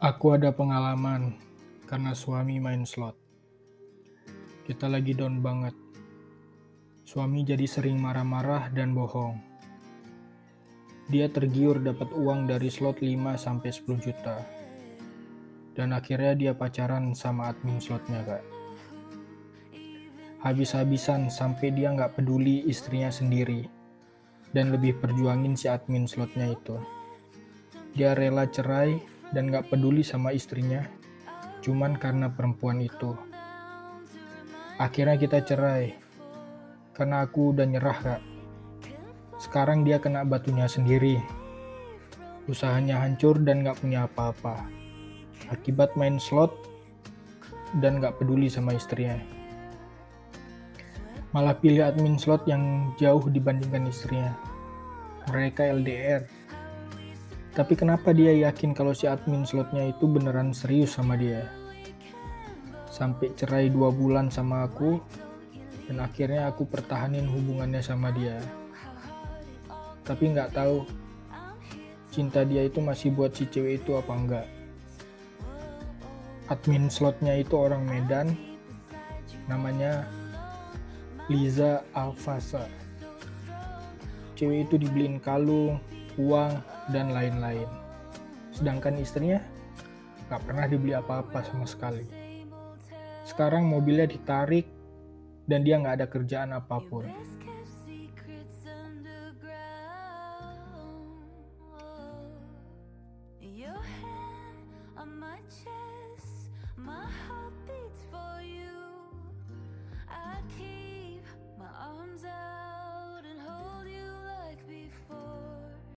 Aku ada pengalaman karena suami main slot. Kita lagi down banget. Suami jadi sering marah-marah dan bohong. Dia tergiur dapat uang dari slot 5 sampai 10 juta. Dan akhirnya dia pacaran sama admin slotnya, Kak. Habis-habisan sampai dia nggak peduli istrinya sendiri dan lebih perjuangin si admin slotnya itu. Dia rela cerai dan gak peduli sama istrinya, cuman karena perempuan itu. Akhirnya kita cerai, karena aku udah nyerah kak. Sekarang dia kena batunya sendiri. Usahanya hancur dan gak punya apa-apa. Akibat main slot dan gak peduli sama istrinya. Malah pilih admin slot yang jauh dibandingkan istrinya. Mereka LDR tapi kenapa dia yakin kalau si admin slotnya itu beneran serius sama dia? Sampai cerai dua bulan sama aku, dan akhirnya aku pertahanin hubungannya sama dia. Tapi nggak tahu cinta dia itu masih buat si cewek itu apa enggak. Admin slotnya itu orang Medan, namanya Liza Alfasa. Cewek itu dibeliin kalung, uang, dan lain-lain. Sedangkan istrinya gak pernah dibeli apa-apa sama sekali. Sekarang mobilnya ditarik dan dia gak ada kerjaan apa pun.